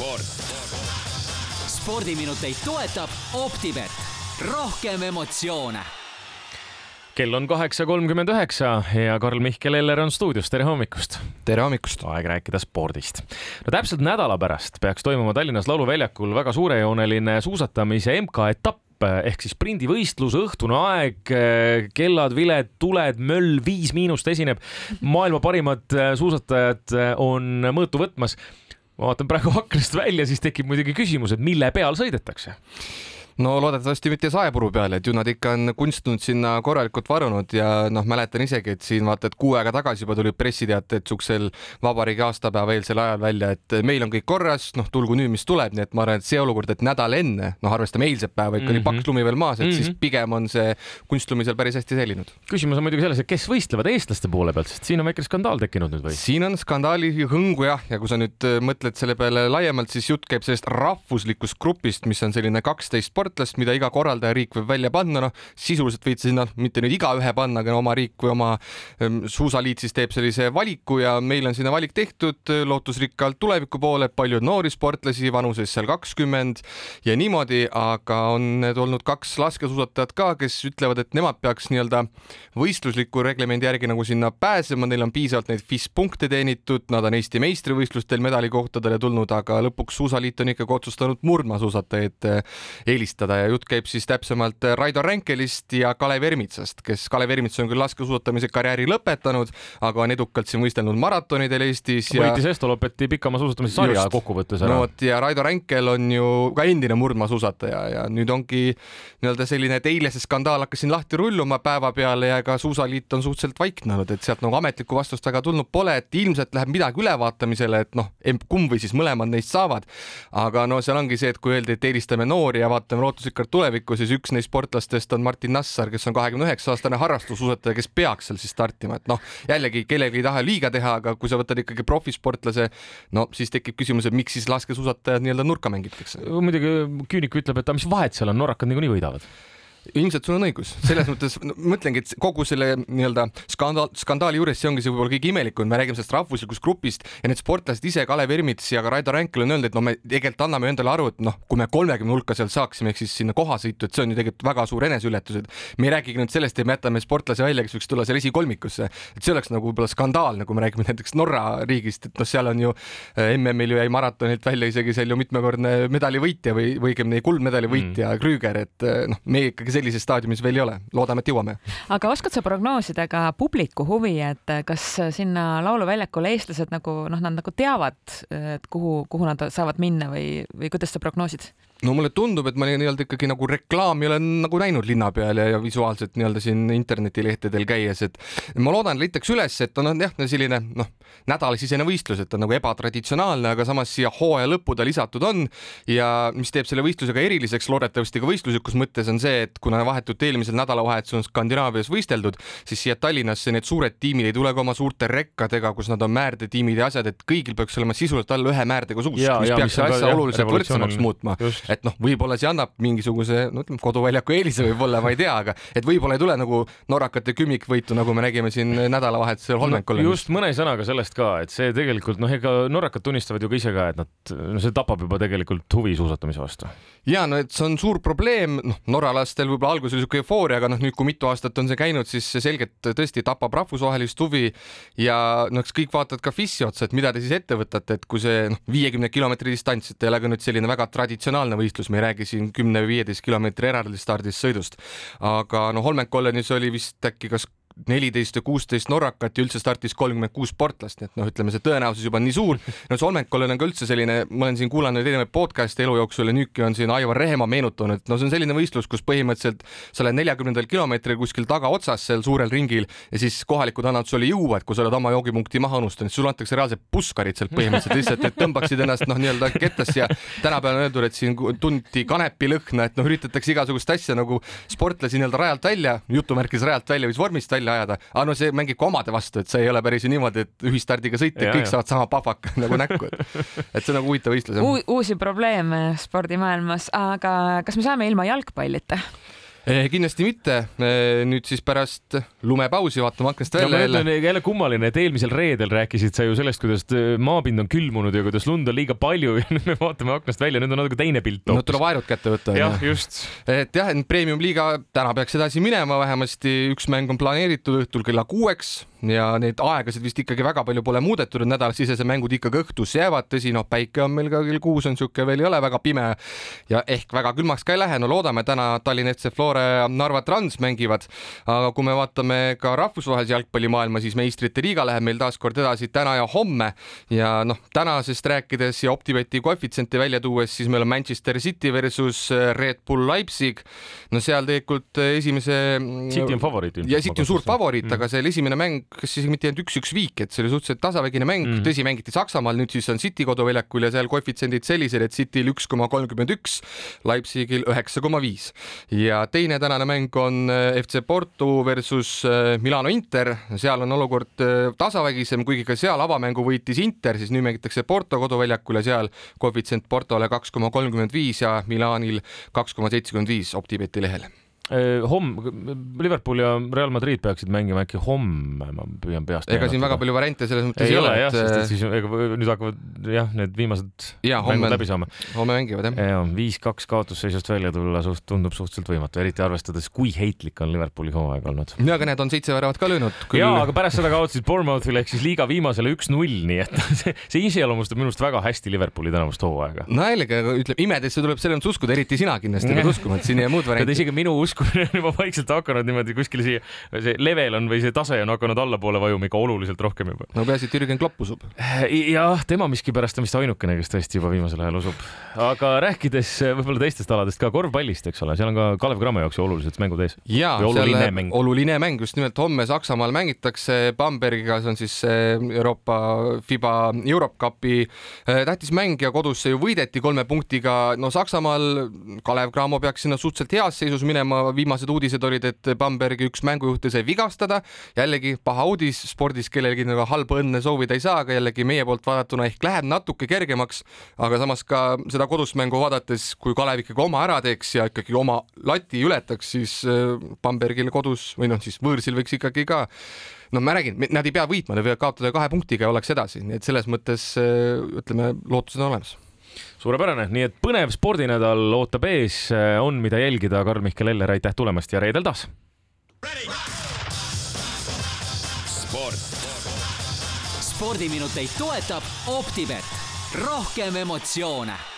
sport. spordiminuteid toetab Optibet, rohkem emotsioone kell on kaheksa kolmkümmend üheksa ja Karl Mihkel Eller on stuudios, tere hommikust! tere hommikust! aeg rääkida spordist. no täpselt nädala pärast peaks toimuma Tallinnas Lauluväljakul väga suurejooneline suusatamise MK-etapp ehk siis sprindivõistlus, õhtune aeg, kellad, viled, tuled, möll, viis miinust esineb. maailma parimad suusatajad on mõõtu võtmas ma vaatan praegu aknast välja, siis tekib muidugi küsimus, et mille peal sõidetakse no loodetavasti mitte saepuru peale, et ju nad ikka on kunstnud sinna korralikult varunud ja noh, mäletan isegi, et siin vaata, et kuu aega tagasi juba tulid pressiteated siuksel vabariigi aastapäeva eelsel ajal välja, et meil on kõik korras, noh, tulgu nüüd, mis tuleb, nii et ma arvan, et see olukord, et nädal enne, noh, arvestame eilset päeva, ikka mm -hmm. oli paks lumi veel maas, et mm -hmm. siis mhm. pigem on see kunstlumisel päris hästi säilinud. küsimus on muidugi selles, et kes võistlevad eestlaste poole pealt, sest siin on väike skandaal tekkinud nüüd või? siin on skandaali hõngu jah, ja kui sa nüüd äh, mõtled selle peale laiemalt, siis jutt käib sellest rahvuslikust grupist, mis on selline kaksteist sportlast, mida iga korraldajariik võib välja panna, noh sisuliselt võid sinna mitte nüüd igaühe panna, aga oma riik või oma ähm, suusaliit siis teeb sellise valiku ja meil on sinna valik tehtud lootusrikkalt tuleviku poole, palju noori sportlasi vanuses seal kakskümmend ja niimoodi, aga on olnud kaks laskesuusatajat ka, kes ütlevad, et nemad peaks nii-öelda võistlusliku reglemendi järgi nagu sinna pääsema, neil on piisavalt neid FIS punkte teenitud, nad on Eesti meistrivõistlustel medalikohtadele tulnud, aga lõpuks suusaliit on ikkagi otsustanud murdmaasuusatajaid eelistada ja jutt käib siis täpsemalt Raido Ränkelist ja Kalev Ermitsast, kes Kalev Ermits on küll laskesuusatamise karjääri lõpetanud, aga on edukalt siin võistelnud maratonidel Eestis. võitis ja... Estolopeti pikamaasuusatamise sarja kokkuvõttes ära. no vot ja Raido Ränkel on ju ka endine murdmaasuusataja ja nüüd ongi nii-öelda selline, et eile see skandaal hakkas siin lahti rulluma päevapeale ja ka suusaliit on suhteliselt vaikne olnud, et sealt nagu ametlikku vastust väga tulnud pole, et ilmselt läheb midagi ülevaatamisele, et noh, kumb või siis mõlemad neist saavad. aga no seal ongi see, et kui öeldi, et eelistame noori ja vaatame lootusrikkalt Oscar tulevikku, siis üks neist sportlastest on Martin Nassar, kes on kahekümne üheksa aastane harrastussuusataja, kes peaks seal siis startima, et noh, jällegi kellelegi ei taha liiga teha, aga kui sa võtad ikkagi profisportlase, no siis tekib küsimus, et miks siis laskesuusatajad nii-öelda nurka mängitakse. muidugi küünik ütleb, et aga mis vahet seal on, norrakad niikuinii võidavad ilmselt sul on õigus, selles mõttes no, mõtlengi, et kogu selle nii-öelda skandaal, skandaali juures see ongi see võib-olla kõige imelikum, me räägime sellest rahvuslikust grupist ja need sportlased ise, Kalev Ermits ja ka Raido Ränkel on öelnud, et no me tegelikult anname endale aru, et noh, kui me kolmekümne hulka sealt saaksime, ehk siis sinna kohasõitu, et see on ju tegelikult väga suur eneseületus, et me ei räägigi nüüd sellest, et me jätame sportlase välja, kes võiks tulla seal esikolmikusse, et see oleks nagu võib-olla skandaalne, kui me räägime näiteks Norra riigist, et noh, seal on ju äh, MM-il ju jäi maratonilt välja isegi seal ju mitmekordne medalivõitja või, või õigemini kuldmedali võitja mm. Krüüger, et äh, noh, meie ikkagi sellises staadiumis veel ei ole, loodame, et jõuame. aga oskad sa prognoosida ka publiku huvi, et kas sinna lauluväljakule eestlased nagu noh, nad nagu teavad, et kuhu, kuhu nad saavad minna või, või kuidas sa prognoosid? No mulle tundub, et ma nii-öelda ikkagi nagu reklaami olen nagu näinud linna peal ja, ja visuaalselt nii-öelda siin internetilehtedel käies, et ma loodan, leitakse üles, et on jah, selline noh, nädalasisene võistlus, et on nagu ebatraditsionaalne, aga samas siia hooaja lõppu ta lisatud on. Ja mis teeb selle võistlusega eriliseks, loodetavasti ka võistluslikus mõttes on see, et kuna vahetult eelmisel nädalavahetusel on Skandinaavias võisteldud, siis siia Tallinnasse need suured tiimid ei tule ka oma suurte rekkadega, kus nad on määrdetiimid ja asjad, et kõigil peaks olema sisuliselt alla ühe määrdega suusk, mis peaks asja oluliselt võrdsemaks muutma. Et noh, võib-olla see annab mingisuguse, no ütleme, koduväljaku eelise võib-olla, ma ei tea, aga et võib-olla ei tule nagu norrakate kümmikvõitu, nagu me nägime siin nädalavahetusel Holmenkollil no,. just mõne sõnaga sellest ka, et see tegelikult noh, ega norrakad tunnistavad ju ka ise ka, et nad, no see tapab juba tegelikult huvi suusatamise vastu. ja no et see on suur probleem, noh, norralastel võib-olla alguses oli siuke eufooria, aga noh, nüüd kui mitu aastat on see käinud, siis see selgelt tõesti tapab rahvusvahelist huvi ja noh, eks kõik vaatavad ka FIS-i otsa, et mida te siis ette võtate, et kui see noh, viiekümne kilomeetri distants, et ei ole ka nüüd selline väga traditsionaalne võistlus, me ei räägi siin kümne või viieteist kilomeetri eraldi stardist sõidust. aga no Holmenkollenis oli vist äkki kas neliteist ja kuusteist norrakat ja üldse startis kolmkümmend kuus sportlast, nii et noh, ütleme see tõenäosus juba on nii suur. no Solmenkolon on ka üldse selline, ma olen siin kuulanud erinevaid podcast'e elu jooksul ja nüüdki on siin Aivar Rehemaa meenutanud, no see on selline võistlus, kus põhimõtteliselt sa oled neljakümnendal kilomeetril kuskil tagaotsas seal suurel ringil ja siis kohalikud annavad sulle juua, et kui sa oled oma joogipunkti maha unustanud, sulle antakse reaalselt puskarid sealt põhimõtteliselt lihtsalt, et tõmbaksid ennast noh, nii-öelda kettasse ja tänapäeval on öeldud, et siin tunti kanepilõhna, et noh, üritatakse igasugust asja nagu sportlasi nii-öelda rajalt välja, jutumärkides rajalt välja või vormist välja ajada, aga no see mängib ka omade vastu, et see ei ole päris ju niimoodi, et ühistardiga sõita ja kõik ja. saavad sama pahvaka nagu näkku, et et see on nagu huvitav võistlus uusi probleeme spordimaailmas, aga kas me saame ilma jalgpallita? Kindlasti mitte. nüüd siis pärast lumepausi vaatame aknast välja no, jälle. jälle kummaline, et eelmisel reedel rääkisid sa ju sellest, kuidas maapind on külmunud ja kuidas lund on liiga palju ja nüüd me vaatame aknast välja, nüüd on natuke teine pilt. no tuleb aerud kätte võtta. jah, just. et jah, et premium-liiga täna peaks edasi minema, vähemasti üks mäng on planeeritud õhtul kella kuueks ja neid aegasid vist ikkagi väga palju pole muudetud, et nädalasisesed mängud ikkagi õhtusse jäävad, tõsi, noh, päike on meil ka kell kuus on niisugune veel ei ole väga pime ja ehk väga külmaks ka ei lähe, no loodame, täna Tallinna FC Flora ja Narva Trans mängivad, aga kui me vaatame ka rahvusvahelise jalgpallimaailma, siis meistrite liiga läheb meil taas kord edasi täna ja homme ja noh, tänasest rääkides ja Optibeti koefitsienti välja tuues, siis meil on Manchester City versus Red Bull Leipzig. no seal tegelikult esimese City on favoriit. ja City on suur favoriit mm., aga see esimene mäng kas isegi mitte ainult üks-üks viik, et see oli suhteliselt tasavägine mäng mm., tõsi, mängiti Saksamaal, nüüd siis on City koduväljakul ja seal koefitsiendid sellised, et Cityl üks koma kolmkümmend üks, Leipzigil üheksa koma viis. ja teine tänane mäng on äh, FC Porto versus äh, Milano Inter, seal on olukord äh, tasavägisem, kuigi ka seal avamängu võitis Inter, siis nüüd mängitakse Porto koduväljakul ja seal koefitsient Portole kaks koma kolmkümmend viis ja Milanil kaks koma seitsekümmend viis Optibeti lehel homme, Liverpool ja Real Madrid peaksid mängima äkki homme, ma püüan peast. ega siin väga palju variante selles mõttes ei, ei ole jah, sest et siis ega nüüd hakkavad jah, need viimased ja, mängud homme, läbi saama. homme mängivad jah ja,. viis-kaks kaotusseisust välja tulla suht tundub suhteliselt võimatu, eriti arvestades, kui heitlik on Liverpooli hooaeg olnud. ja, aga need on seitse väravat ka löönud küll.... ja, aga pärast seda kaotasid Bournemouthile ehk siis liiga viimasele üks-null, nii et see, see iseloomustab minu arust väga hästi Liverpooli tänavust hooaega. jällegi, ütleme imedesse tuleb selles mõttes uskuda, eriti sina kindlasti pead uskuma, et siin ei jää muud varianti. isegi minu uskumine on juba vaikselt hakanud niimoodi kuskile siia, see level on või see tase on hakanud allapoole vajuma ikka oluliselt rohkem juba. no peaasi, et Jürgen Klopp usub. jah, tema miskipärast on vist ainukene, kes tõesti juba viimasel ajal usub. aga rääkides võib-olla teistest aladest ka korvpallist, eks ole, seal on ka Kalev Cramo jaoks olulised mängud ees. ja, oluline mäng. oluline mäng, just nimelt homme Saksamaal mängitakse Bambergiga, see on siis Euroopa FIBA Europe Cupi äh, tähtis mäng ja kodus see ju võideti kolme punktiga. no Saksamaal Kalev Cramo peaks sinna suhteliselt heas seisus minema, viimased uudised olid, et Bambergi üks mängujuhte sai vigastada. jällegi paha uudis spordis, kellelgi nagu halba õnne soovida ei saa, aga jällegi meie poolt vaadatuna ehk läheb natuke kergemaks. aga samas ka seda kodust mängu vaadates, kui Kalev ikkagi oma ära teeks ja ikkagi oma lati ületaks, siis äh, Bambergil kodus või noh, siis võõrsil võiks ikkagi ka noh, ma räägin, nad ei pea võitma, nad võivad kaotada kahe punktiga ja oleks edasi, nii et selles mõttes äh, ütleme, lootused on olemas suurepärane, nii et põnev spordinädal ootab ees, on, mida jälgida. Karl-Mihkel Eller, aitäh tulemast ja reedel taas. sport. spordiminuteid toetab Optibet, rohkem emotsioone